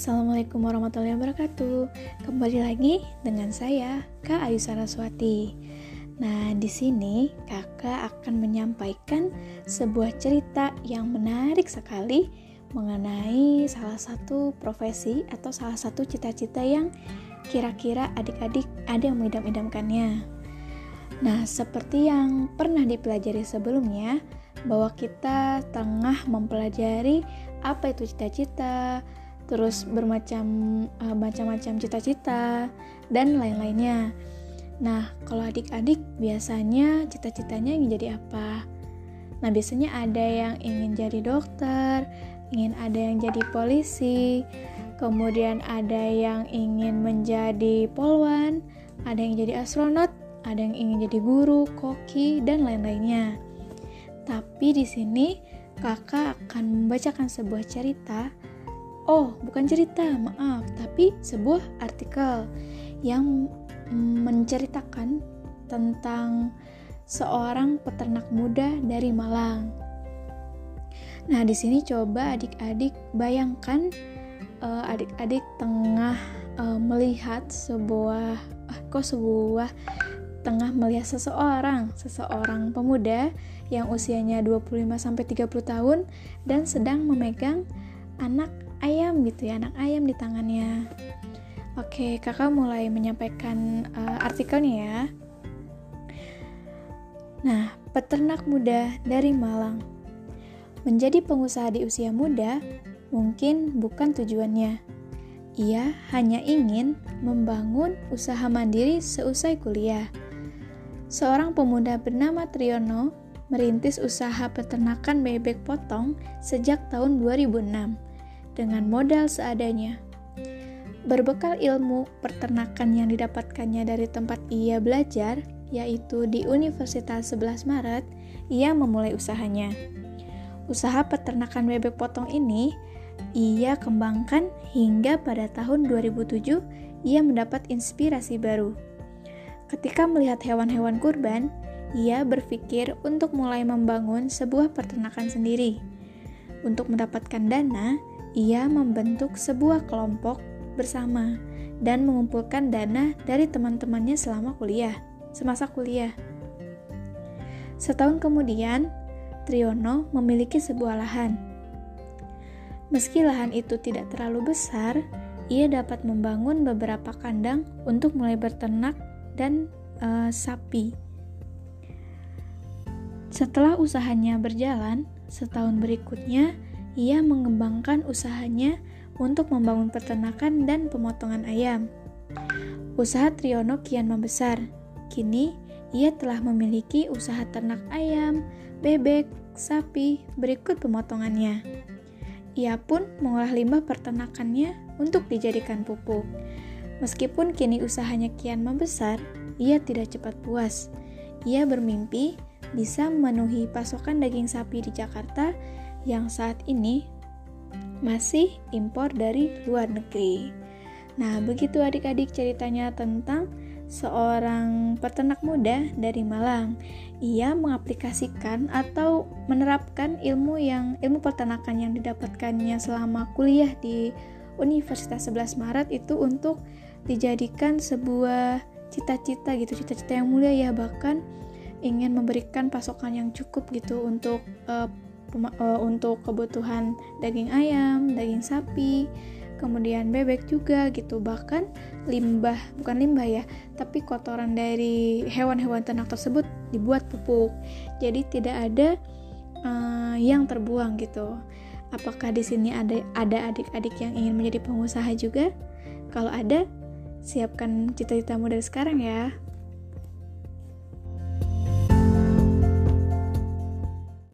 Assalamualaikum warahmatullahi wabarakatuh. Kembali lagi dengan saya, Kak Ayu Saraswati. Nah, di sini Kakak akan menyampaikan sebuah cerita yang menarik sekali mengenai salah satu profesi atau salah satu cita-cita yang kira-kira adik-adik ada yang mengidam-idamkannya. Nah, seperti yang pernah dipelajari sebelumnya, bahwa kita tengah mempelajari apa itu cita-cita, terus bermacam uh, macam-macam cita-cita dan lain-lainnya. Nah, kalau adik-adik biasanya cita-citanya ingin jadi apa? Nah, biasanya ada yang ingin jadi dokter, ingin ada yang jadi polisi, kemudian ada yang ingin menjadi polwan, ada yang jadi astronot, ada yang ingin jadi guru, koki, dan lain-lainnya. Tapi di sini kakak akan membacakan sebuah cerita. Oh, bukan cerita, maaf, tapi sebuah artikel yang menceritakan tentang seorang peternak muda dari Malang. Nah, di sini coba adik-adik bayangkan uh, adik-adik tengah uh, melihat sebuah uh, kok sebuah tengah melihat seseorang, seseorang pemuda yang usianya 25 sampai 30 tahun dan sedang memegang anak ayam gitu ya, anak ayam di tangannya. Oke, Kakak mulai menyampaikan uh, artikelnya ya. Nah, peternak muda dari Malang. Menjadi pengusaha di usia muda mungkin bukan tujuannya. Ia hanya ingin membangun usaha mandiri seusai kuliah seorang pemuda bernama Triono merintis usaha peternakan bebek potong sejak tahun 2006 dengan modal seadanya. Berbekal ilmu peternakan yang didapatkannya dari tempat ia belajar, yaitu di Universitas 11 Maret, ia memulai usahanya. Usaha peternakan bebek potong ini ia kembangkan hingga pada tahun 2007 ia mendapat inspirasi baru Ketika melihat hewan-hewan kurban, ia berpikir untuk mulai membangun sebuah peternakan sendiri. Untuk mendapatkan dana, ia membentuk sebuah kelompok bersama dan mengumpulkan dana dari teman-temannya selama kuliah, semasa kuliah. Setahun kemudian, Triono memiliki sebuah lahan. Meski lahan itu tidak terlalu besar, ia dapat membangun beberapa kandang untuk mulai berternak dan uh, sapi. Setelah usahanya berjalan, setahun berikutnya ia mengembangkan usahanya untuk membangun peternakan dan pemotongan ayam. Usaha Triono kian membesar. Kini ia telah memiliki usaha ternak ayam, bebek, sapi, berikut pemotongannya. Ia pun mengolah limbah peternakannya untuk dijadikan pupuk. Meskipun kini usahanya kian membesar, ia tidak cepat puas. Ia bermimpi bisa memenuhi pasokan daging sapi di Jakarta yang saat ini masih impor dari luar negeri. Nah, begitu adik-adik ceritanya tentang seorang peternak muda dari Malang. Ia mengaplikasikan atau menerapkan ilmu yang ilmu peternakan yang didapatkannya selama kuliah di Universitas 11 Maret itu untuk dijadikan sebuah cita-cita gitu cita-cita yang mulia ya bahkan ingin memberikan pasokan yang cukup gitu untuk uh, uh, untuk kebutuhan daging ayam, daging sapi, kemudian bebek juga gitu. Bahkan limbah, bukan limbah ya, tapi kotoran dari hewan-hewan ternak tersebut dibuat pupuk. Jadi tidak ada uh, yang terbuang gitu. Apakah di sini ada ada adik-adik yang ingin menjadi pengusaha juga? Kalau ada, siapkan cita-citamu dari sekarang ya.